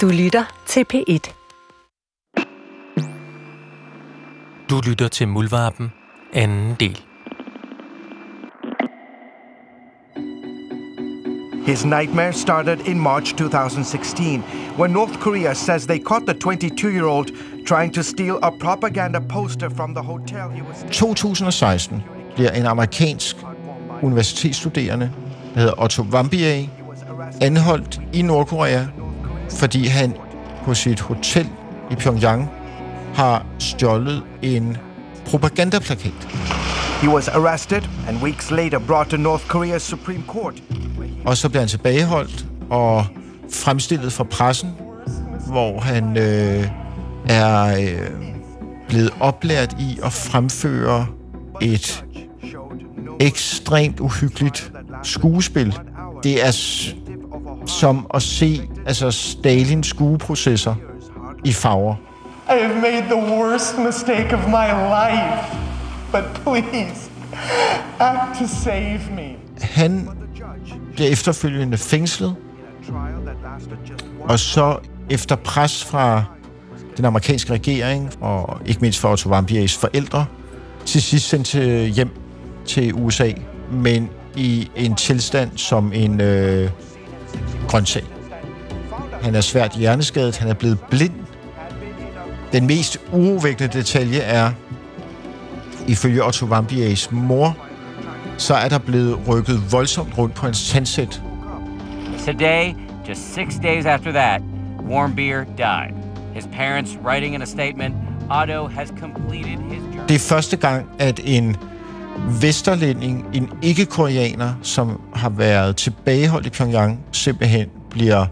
Du lytter til P1. Du lytter til Muldvarpen, anden del. His nightmare started in March 2016 when North Korea says they caught the 22 year old trying to steal a propaganda poster from the hotel he was 2016 bliver en amerikansk universitetsstuderende, der hedder Otto Wambier, anholdt i Nordkorea, fordi han på sit hotel i Pyongyang har stjålet en propagandaplakat. He was arrested and weeks later brought to North Korea's Supreme Court. Og så bliver han tilbageholdt og fremstillet for pressen, hvor han øh, er øh, blevet oplært i at fremføre et ekstremt uhyggeligt skuespil. Det er som at se altså Stalins skueprocesser i farver. I have made the worst mistake of my life. But please, act to save me. Han bliver efterfølgende fængslet, og så efter pres fra den amerikanske regering, og ikke mindst fra Otto Warmbiers forældre, til sidst sendt hjem til USA, men i en tilstand som en øh, grøntsag. Han er svært hjerneskadet, han er blevet blind. Den mest urovækkende detalje er, ifølge Otto Warmbiers mor, så er der blevet rykket voldsomt rundt på hans tandsæt. Today, just six days after that, Warm Beer died. His parents writing in a statement, Otto has completed his journey. Det er første gang, at en vesterlænding, en ikke-koreaner, som har været tilbageholdt i Pyongyang, simpelthen bliver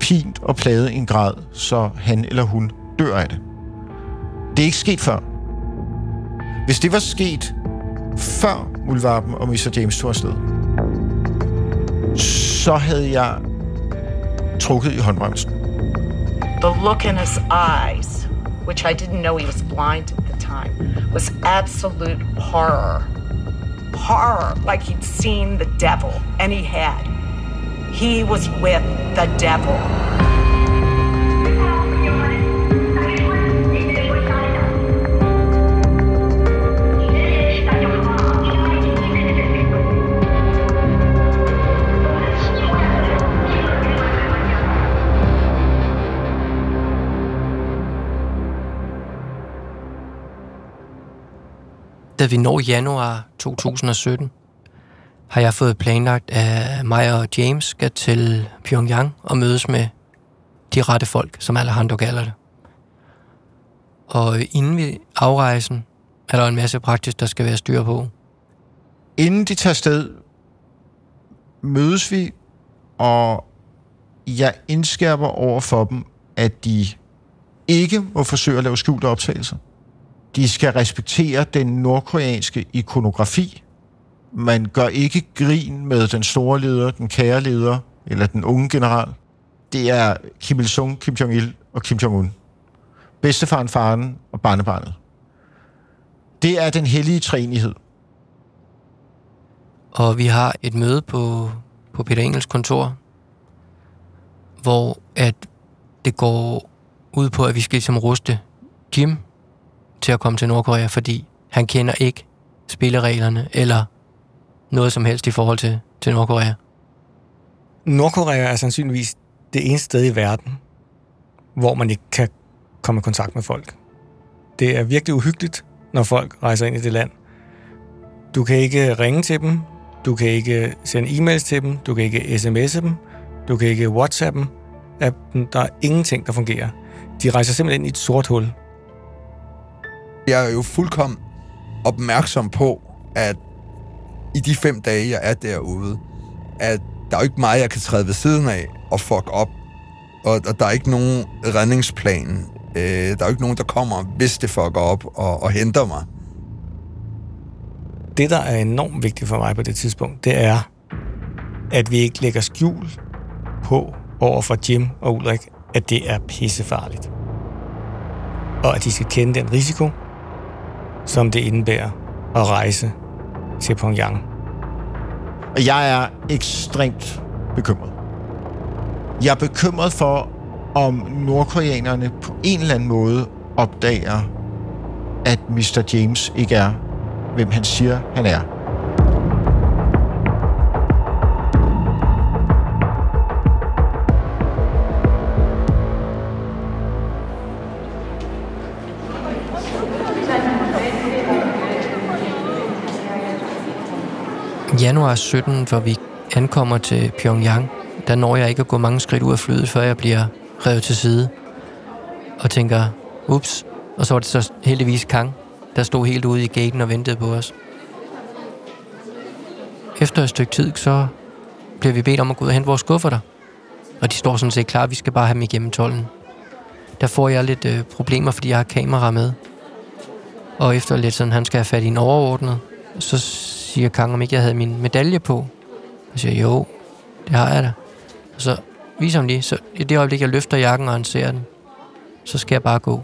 pint og plaget i en grad, så han eller hun dør af det. Det er ikke sket før. Hvis det var sket før Mulvarpen og Mr. James tog afsted, så havde jeg trukket i håndbremsen. The look in his eyes, which I didn't know he was blind at time, was absolute horror. Horror, like he'd seen the devil, and he had. He was with the devil. Da vi når januar 2017, har jeg fået planlagt, at mig og James skal til Pyongyang og mødes med de rette folk, som Alejandro kalder det. Og inden vi afrejsen, er der en masse praktisk, der skal være styr på. Inden de tager sted, mødes vi, og jeg indskærper over for dem, at de ikke må forsøge at lave skjulte optagelser. De skal respektere den nordkoreanske ikonografi. Man gør ikke grin med den store leder, den kære leder, eller den unge general. Det er Kim Il-sung, Kim Jong-il og Kim Jong-un. Bedstefaren, faren og barnebarnet. Det er den hellige træenighed. Og vi har et møde på, på Peter Engels kontor, hvor at det går ud på, at vi skal ligesom ruste Jim til at komme til Nordkorea, fordi han kender ikke spillereglerne eller noget som helst i forhold til, til Nordkorea. Nordkorea er sandsynligvis det eneste sted i verden, hvor man ikke kan komme i kontakt med folk. Det er virkelig uhyggeligt, når folk rejser ind i det land. Du kan ikke ringe til dem, du kan ikke sende e-mails til dem, du kan ikke sms'e dem, du kan ikke whatsappe dem. Der er ingenting, der fungerer. De rejser simpelthen ind i et sort hul. Jeg er jo fuldkommen opmærksom på, at i de fem dage, jeg er derude, at der er jo ikke meget, jeg kan træde ved siden af og fuck op. Og, og der er ikke nogen redningsplan. Øh, der er jo ikke nogen, der kommer, hvis det fucker op og, og henter mig. Det, der er enormt vigtigt for mig på det tidspunkt, det er, at vi ikke lægger skjul på over for Jim og Ulrik, at det er pissefarligt. Og at de skal kende den risiko, som det indebærer at rejse til Pyongyang. Og jeg er ekstremt bekymret. Jeg er bekymret for, om nordkoreanerne på en eller anden måde opdager, at Mr. James ikke er, hvem han siger, han er. Januar 17, hvor vi ankommer til Pyongyang, der når jeg ikke at gå mange skridt ud af flyet, før jeg bliver revet til side. Og tænker, ups. Og så var det så heldigvis Kang, der stod helt ude i gaten og ventede på os. Efter et stykke tid, så bliver vi bedt om at gå ud og hente vores kufferter. Og de står sådan set klar, vi skal bare have dem igennem tollen. Der får jeg lidt øh, problemer, fordi jeg har kamera med. Og efter lidt sådan, han skal have fat i en overordnet, så siger Kang, om ikke jeg havde min medalje på. Jeg siger, jo, det har jeg da. Og så viser han lige, så i det øjeblik, jeg løfter jakken, og han ser den, så skal jeg bare gå.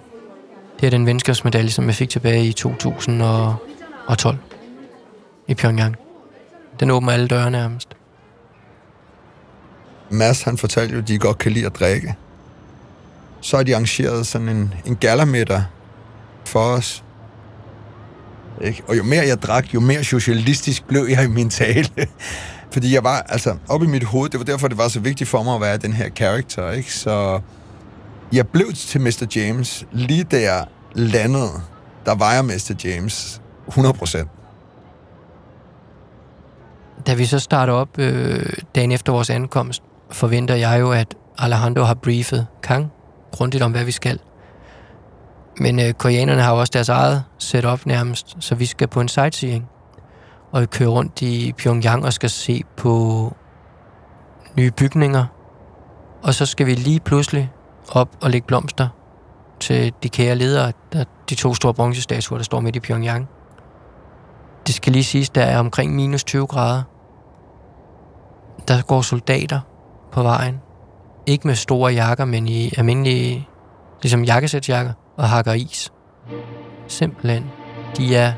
Det er den venskabsmedalje, som jeg fik tilbage i 2012 i Pyongyang. Den åbner alle døre nærmest. Mads, han fortalte jo, at de godt kan lide at drikke. Så har de arrangeret sådan en, en gallermiddag for os. Ikke? Og jo mere jeg drak, jo mere socialistisk blev jeg i min tale. Fordi jeg var, altså, op i mit hoved, det var derfor, det var så vigtigt for mig at være den her karakter, ikke? Så jeg blev til Mr. James lige der landede. Der var jeg Mr. James 100 procent. Da vi så starter op øh, dagen efter vores ankomst, forventer jeg jo, at Alejandro har briefet Kang grundigt om, hvad vi skal. Men øh, koreanerne har jo også deres eget setup nærmest, så vi skal på en sightseeing. Og vi kører rundt i Pyongyang og skal se på nye bygninger. Og så skal vi lige pludselig op og lægge blomster til de kære ledere, der, de to store bronzestatuer, der står midt i Pyongyang. Det skal lige siges, der er omkring minus 20 grader. Der går soldater på vejen. Ikke med store jakker, men i almindelige, ligesom jakkesætsjakker og hakker is. Simpelthen. De er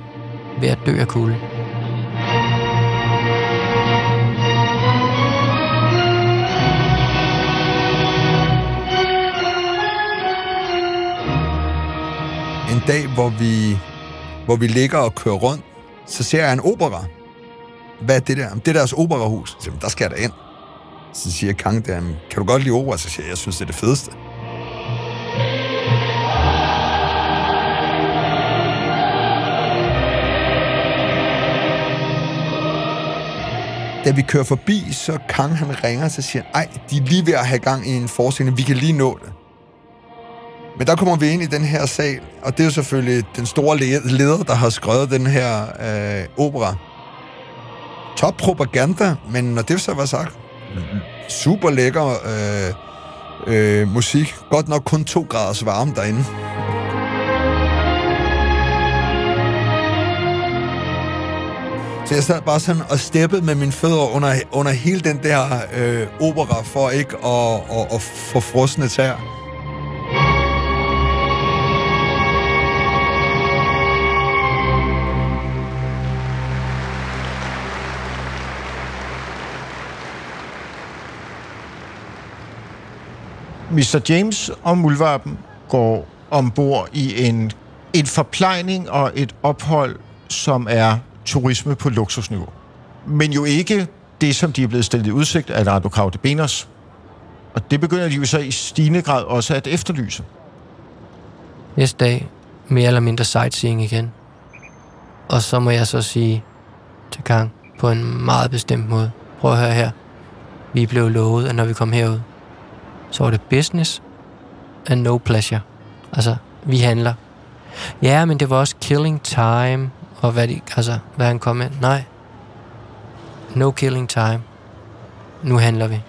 ved at dø af kulde. En dag, hvor vi, hvor vi ligger og kører rundt, så ser jeg en opera. Hvad er det der? Det er deres operahus. Så siger, der skal jeg da ind. Så siger Kang der, kan du godt lide opera? Så siger jeg, jeg synes, det er det fedeste. Da vi kører forbi, så Kang han ringer, så siger ej, de er lige ved at have gang i en forestilling, vi kan lige nå det. Men der kommer vi ind i den her sal, og det er jo selvfølgelig den store leder, der har skrevet den her øh, opera. Top propaganda, men når det så var sagt, super lækker øh, øh, musik. Godt nok kun to graders varme derinde. Så jeg sad bare sådan og steppede med mine fødder under, under hele den der øh, opera, for ikke at, at, at få frosne tær. Mr. James og Muldvarpen går ombord i en, en forplejning og et ophold, som er turisme på luksusniveau. Men jo ikke det, som de er blevet stillet i udsigt af Radio Kraude Beners. Og det begynder de jo så i stigende grad også at efterlyse. Næste dag, mere eller mindre sightseeing igen. Og så må jeg så sige til Kang på en meget bestemt måde. Prøv at høre her. Vi blev lovet, at når vi kom herud, så var det business and no pleasure. Altså, vi handler. Ja, men det var også killing time, og hvad, de, altså, hvad han kom med. Nej. No killing time. Nu handler vi.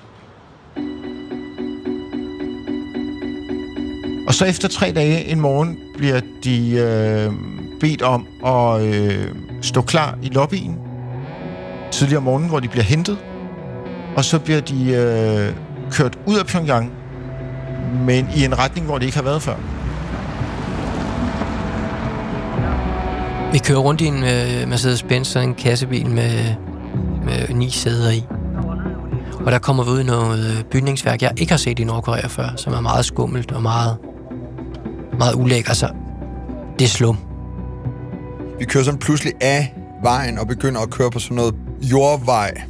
Og så efter tre dage en morgen bliver de øh, bedt om at øh, stå klar i lobbyen tidligere om morgenen, hvor de bliver hentet. Og så bliver de øh, kørt ud af Pyongyang, men i en retning, hvor de ikke har været før. Vi kører rundt i en øh, Mercedes-Benz, en kassebil med, med ni sæder i. Og der kommer vi ud i noget øh, bygningsværk, jeg ikke har set i Nordkorea før, som er meget skummelt og meget, meget ulækkert. Altså, det er slum. Vi kører sådan pludselig af vejen og begynder at køre på sådan noget jordvej.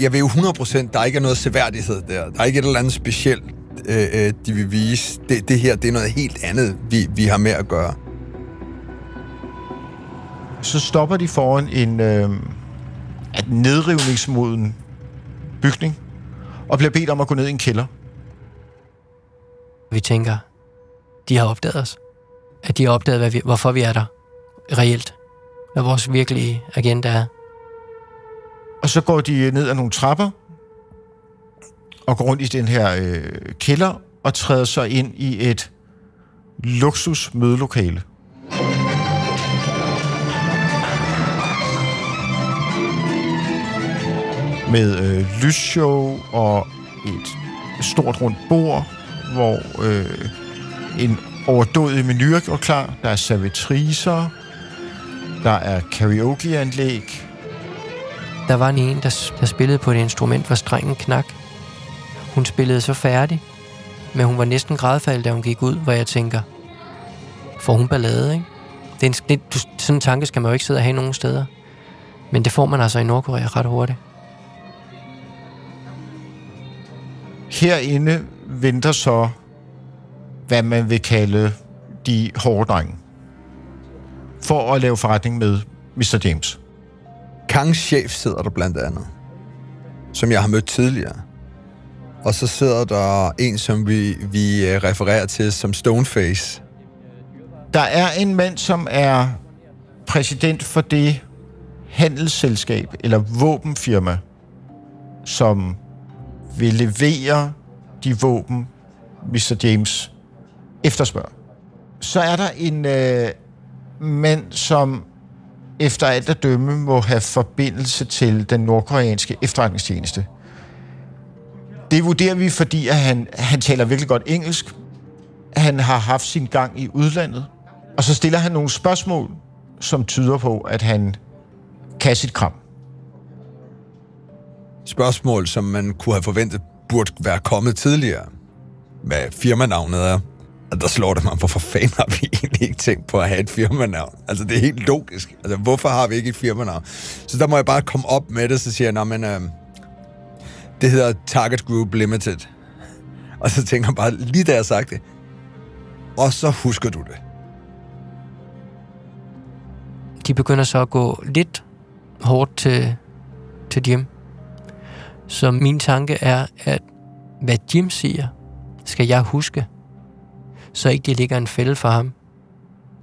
Jeg ved jo 100%, der ikke er noget seværdighed der. Der er ikke et eller andet specielt, øh, øh, de vil vise. Det, det her, det er noget helt andet, vi, vi har med at gøre. Så stopper de foran en øh, at nedrivningsmoden bygning, og bliver bedt om at gå ned i en kælder. Vi tænker, de har opdaget os. At de har opdaget, hvad vi, hvorfor vi er der reelt. Hvad vores virkelige agenda er. Og så går de ned ad nogle trapper, og går rundt i den her øh, kælder, og træder så ind i et luksus mødelokale. Med øh, lysshow og et stort rundt bord, hvor øh, en overdådig menu er klar. Der er servitriser, der er karaokeanlæg, Der var en en, der, der spillede på et instrument, hvor strengen knak. Hun spillede så færdig, men hun var næsten grædfald, da hun gik ud, hvor jeg tænker, får hun ballade, ikke? Det er en, det, du, sådan en tanke skal man jo ikke sidde og have nogen steder. Men det får man altså i Nordkorea ret hurtigt. Herinde venter så, hvad man vil kalde de hårde drenge. For at lave forretning med Mr. James. Kangs chef sidder der blandt andet, som jeg har mødt tidligere. Og så sidder der en, som vi, vi øh, refererer til som Stoneface. Der er en mand, som er præsident for det handelsselskab eller våbenfirma, som vil levere de våben, Mr. James efterspørger. Så er der en øh, mand, som efter alt at dømme må have forbindelse til den nordkoreanske efterretningstjeneste. Det vurderer vi, fordi at han, han taler virkelig godt engelsk. Han har haft sin gang i udlandet. Og så stiller han nogle spørgsmål, som tyder på, at han kan sit kram. Spørgsmål, som man kunne have forventet burde være kommet tidligere. Hvad firmanavnet er. Og der slår det mig, hvorfor fanden har vi egentlig ikke tænkt på at have et firmanavn? Altså, det er helt logisk. Altså, hvorfor har vi ikke et firmanavn? Så der må jeg bare komme op med det, så siger jeg, nej, men øh, det hedder Target Group Limited. Og så tænker jeg bare, lige da jeg sagde det, og så husker du det. De begynder så at gå lidt hårdt til, til Jim. Så min tanke er, at hvad Jim siger, skal jeg huske, så ikke det ligger en fælde for ham.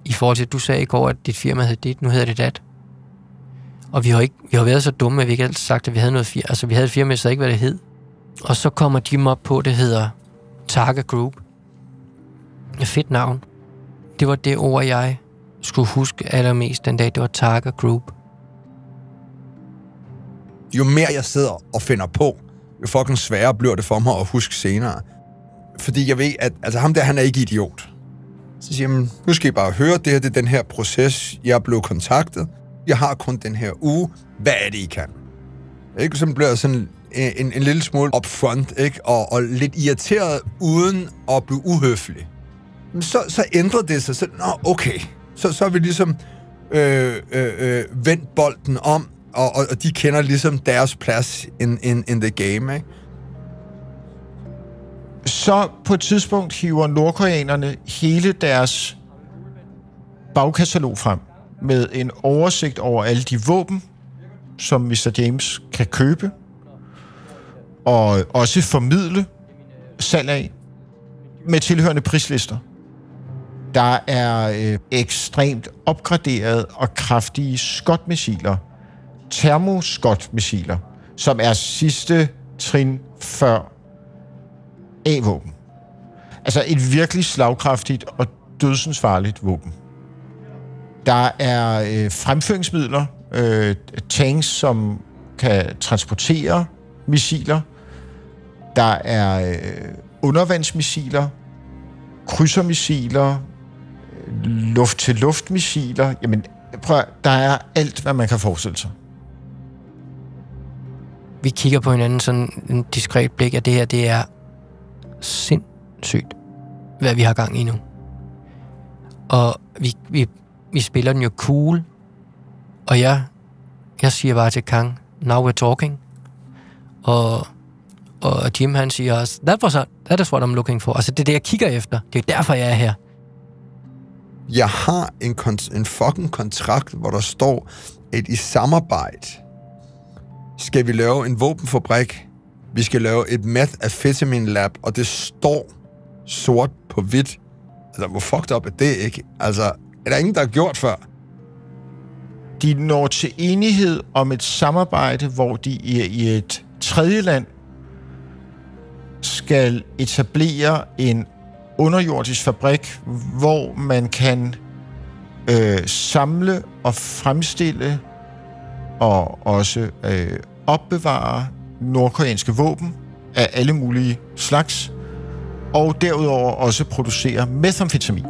I forhold til, at du sagde i går, at dit firma hed dit, nu hedder det dat. Og vi har, ikke, vi har været så dumme, at vi ikke altid sagt, at vi havde noget firma. Altså, vi havde et firma, så ikke hvad det hed. Og så kommer Jim op på, det hedder Target Group. Et fedt navn. Det var det ord, jeg skulle huske allermest den dag, det var Target Group. Jo mere jeg sidder og finder på, jo fucking sværere bliver det for mig at huske senere. Fordi jeg ved, at altså, ham der, han er ikke idiot. Så siger jeg, nu skal I bare høre, det her det er den her proces, jeg er blevet kontaktet. Jeg har kun den her uge. Hvad er det, I kan? Ikke? Så bliver jeg sådan en, en, en lille smule upfront, ikke? Og, og lidt irriteret, uden at blive uhøflig. Men så, så ændrer det sig. Så, Nå, okay. Så, så er vi ligesom øh, øh, øh, vendt bolden om, og, og, og de kender ligesom deres plads in, in, in the game, ikke? Så på et tidspunkt hiver nordkoreanerne hele deres bagkatalog frem med en oversigt over alle de våben, som Mr. James kan købe, og også formidle salg af, med tilhørende prislister. Der er øh, ekstremt opgraderede og kraftige skotmissiler, termoskotmissiler, som er sidste trin før A-våben. Altså et virkelig slagkraftigt og dødsensfarligt våben. Der er øh, fremføringsmidler, øh, tanks, som kan transportere missiler. Der er øh, undervandsmissiler, krydsermissiler, øh, luft-til-luft-missiler. Jamen, prøv at, der er alt, hvad man kan forestille sig vi kigger på hinanden sådan en diskret blik, at det her, det er sindssygt, hvad vi har gang i nu. Og vi, vi, vi spiller den jo cool, og jeg, jeg siger bare til Kang, now we're talking. Og, og Jim han siger også, that, was a, that is what I'm looking for. Altså det er det, jeg kigger efter. Det er derfor, jeg er her. Jeg har en, kon- en fucking kontrakt, hvor der står, at i samarbejde skal vi lave en våbenfabrik. Vi skal lave et methamphetamine lab, og det står sort på hvidt. Altså, hvor fucked up er det ikke? Altså, er der ingen, der har gjort før? De når til enighed om et samarbejde, hvor de i, i et tredje land skal etablere en underjordisk fabrik, hvor man kan øh, samle og fremstille og også øh, opbevare nordkoreanske våben af alle mulige slags, og derudover også producere methamfetamin.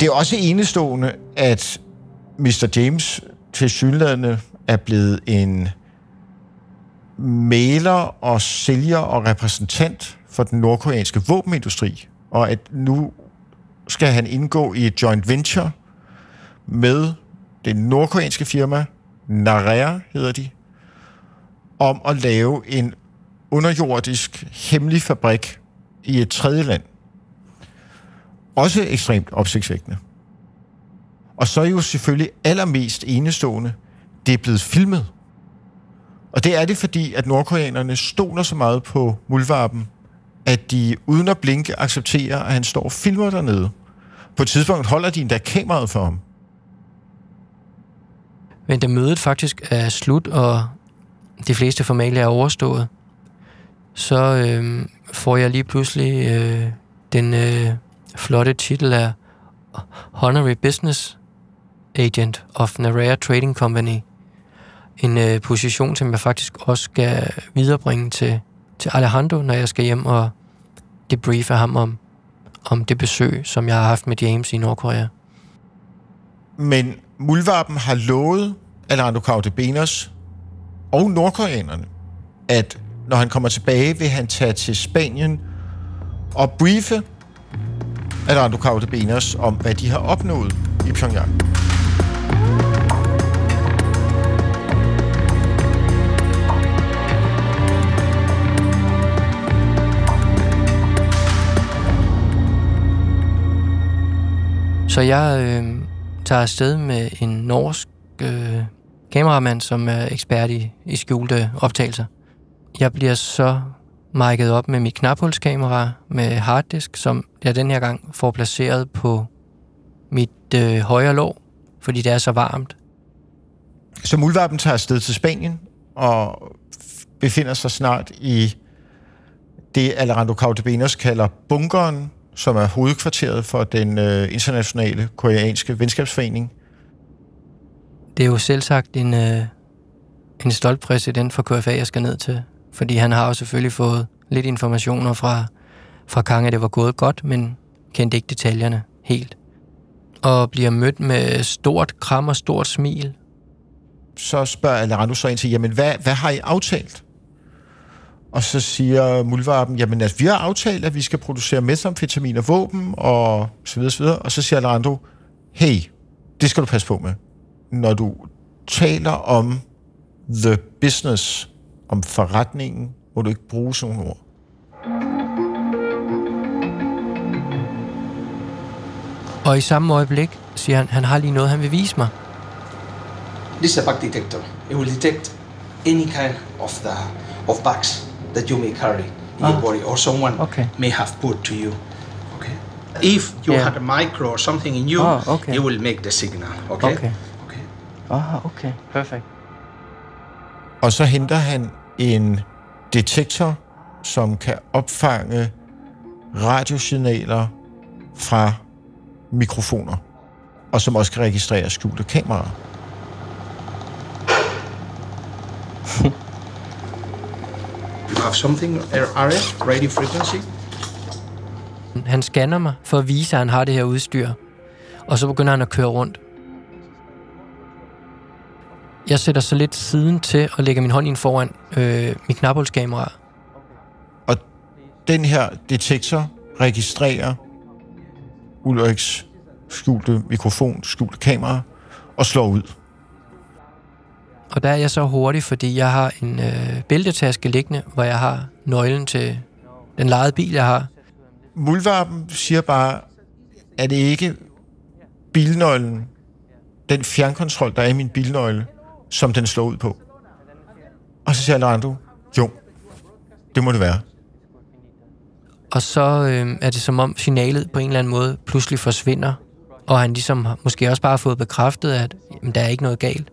Det er også enestående, at Mr. James til synlædende er blevet en maler og sælger og repræsentant for den nordkoreanske våbenindustri, og at nu skal han indgå i et joint venture med det nordkoreanske firma, Narea hedder de, om at lave en underjordisk hemmelig fabrik i et tredje land. Også ekstremt opsigtsvækkende. Og så er jo selvfølgelig allermest enestående, det er blevet filmet. Og det er det, fordi at nordkoreanerne stoler så meget på muldvarpen, at de uden at blinke accepterer, at han står og filmer dernede. På et tidspunkt holder de endda kameraet for ham. Men da mødet faktisk er slut, og de fleste formalia er overstået, så øh, får jeg lige pludselig øh, den øh, flotte titel af Honorary Business Agent of Narea Trading Company. En øh, position, som jeg faktisk også skal viderebringe til, til Alejandro, når jeg skal hjem og debriefe ham om, om det besøg, som jeg har haft med James i Nordkorea. Men Muldvarpen har lovet Alejandro Caudebenos og nordkoreanerne, at når han kommer tilbage, vil han tage til Spanien og briefe Alejandro Caudebenos om, hvad de har opnået i Pyongyang. Så jeg øh, tager afsted med en norsk øh, kameramand, som er ekspert i, i skjulte optagelser. Jeg bliver så mic'et op med mit knaphulskamera med harddisk, som jeg den her gang får placeret på mit øh, højre lår, fordi det er så varmt. Så Muldvarpen tager afsted til Spanien og befinder sig snart i det, Alejandro Caudebenos kalder bunkeren, som er hovedkvarteret for den øh, internationale koreanske venskabsforening. Det er jo selv sagt en, øh, en stolt præsident for KFA, jeg skal ned til. Fordi han har jo selvfølgelig fået lidt informationer fra, fra Kang, at det var gået godt, men kendte ikke detaljerne helt. Og bliver mødt med stort kram og stort smil. Så spørger Alejandro så ind til, jamen hvad, hvad har I aftalt? Og så siger Muldvarpen, jamen altså, vi har aftalt, at vi skal producere metamfetamin og våben, og så videre, så videre. Og så siger Alejandro, hey, det skal du passe på med. Når du taler om the business, om forretningen, må du ikke bruge sådan nogle ord. Og i samme øjeblik siger han, han har lige noget, han vil vise mig. This is a bug detector. It will detect any kind of the of bugs that you may carry in your Ah. body or someone Okay. may have put to you. Okay. If you Yeah. had a micro or something in you, Ah, okay. it will make the signal. Okay. Okay. Okay. Ah, okay. Perfect. Og så henter han en detektor, som kan opfange radiosignaler fra mikrofoner, og som også kan registrere skjulte kameraer. Have something RF, radio frequency. Han scanner mig for at vise, at han har det her udstyr. Og så begynder han at køre rundt. Jeg sætter så lidt siden til og lægger min hånd ind foran øh, mit knaphulskamera. Og den her detektor registrerer Ulriks skjulte mikrofon, skjulte kamera, og slår ud. Og der er jeg så hurtig, fordi jeg har en øh, bæltetaske liggende, hvor jeg har nøglen til den lejede bil, jeg har. Muldvarpen siger bare, er det ikke bilnøglen, den fjernkontrol, der er i min bilnøgle, som den slår ud på? Og så siger Alejandro, jo, det må det være. Og så øh, er det som om signalet på en eller anden måde pludselig forsvinder, og han ligesom måske også bare har fået bekræftet, at jamen, der er ikke noget galt.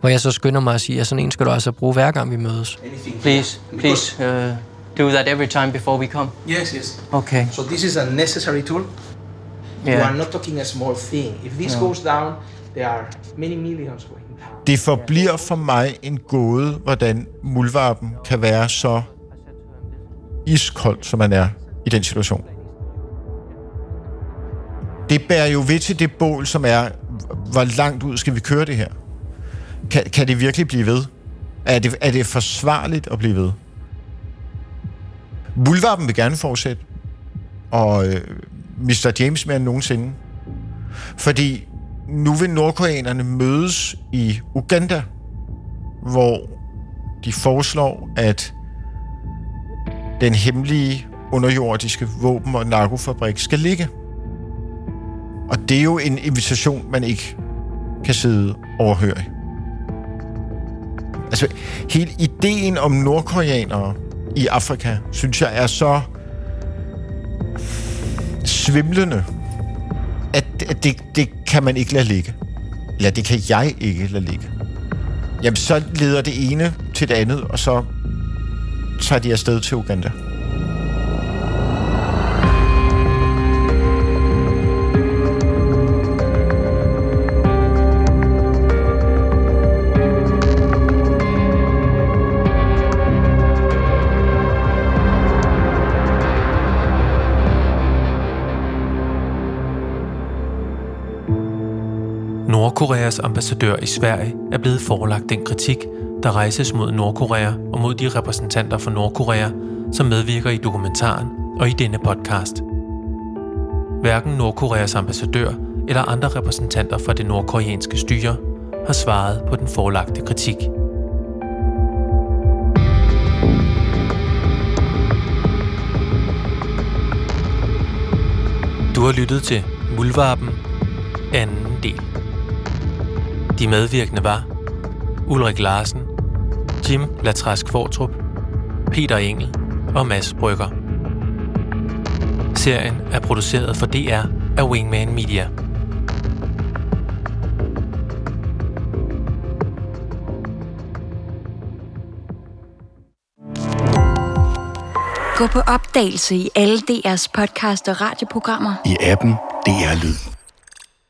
Hvor jeg så skynder mig at sige, at sådan en skal du altså bruge hver gang vi mødes. Please, please uh, do that every time before we come. Yes, yes. Okay. So this is a necessary tool. You Yeah. are not talking a small thing. If this No. goes down, there are many millions going down. Det forbliver for mig en gåde, hvordan muldvarpen kan være så iskold, som man er i den situation. Det bærer jo ved til det bål, som er, hvor langt ud skal vi køre det her? Kan, kan det virkelig blive ved? Er det, er det forsvarligt at blive ved? Muldvarpen vil gerne fortsætte, og øh, Mr. James mere end nogensinde. Fordi nu vil nordkoreanerne mødes i Uganda, hvor de foreslår, at den hemmelige underjordiske våben- og narkofabrik skal ligge. Og det er jo en invitation, man ikke kan sidde overhørig. Altså, hele ideen om nordkoreanere i Afrika, synes jeg er så svimlende, at, at det, det kan man ikke lade ligge. Eller det kan jeg ikke lade ligge. Jamen, så leder det ene til det andet, og så tager de afsted til Uganda. Nordkoreas ambassadør i Sverige er blevet forelagt den kritik, der rejses mod Nordkorea og mod de repræsentanter for Nordkorea, som medvirker i dokumentaren og i denne podcast. Hverken Nordkoreas ambassadør eller andre repræsentanter for det nordkoreanske styre har svaret på den forelagte kritik. Du har lyttet til Muldvarpen, anden. De medvirkende var Ulrik Larsen, Jim Latrask Fortrup, Peter Engel og Mads Brygger. Serien er produceret for DR af Wingman Media. Gå på opdagelse i alle DR's podcast og radioprogrammer. I appen DR Lyd.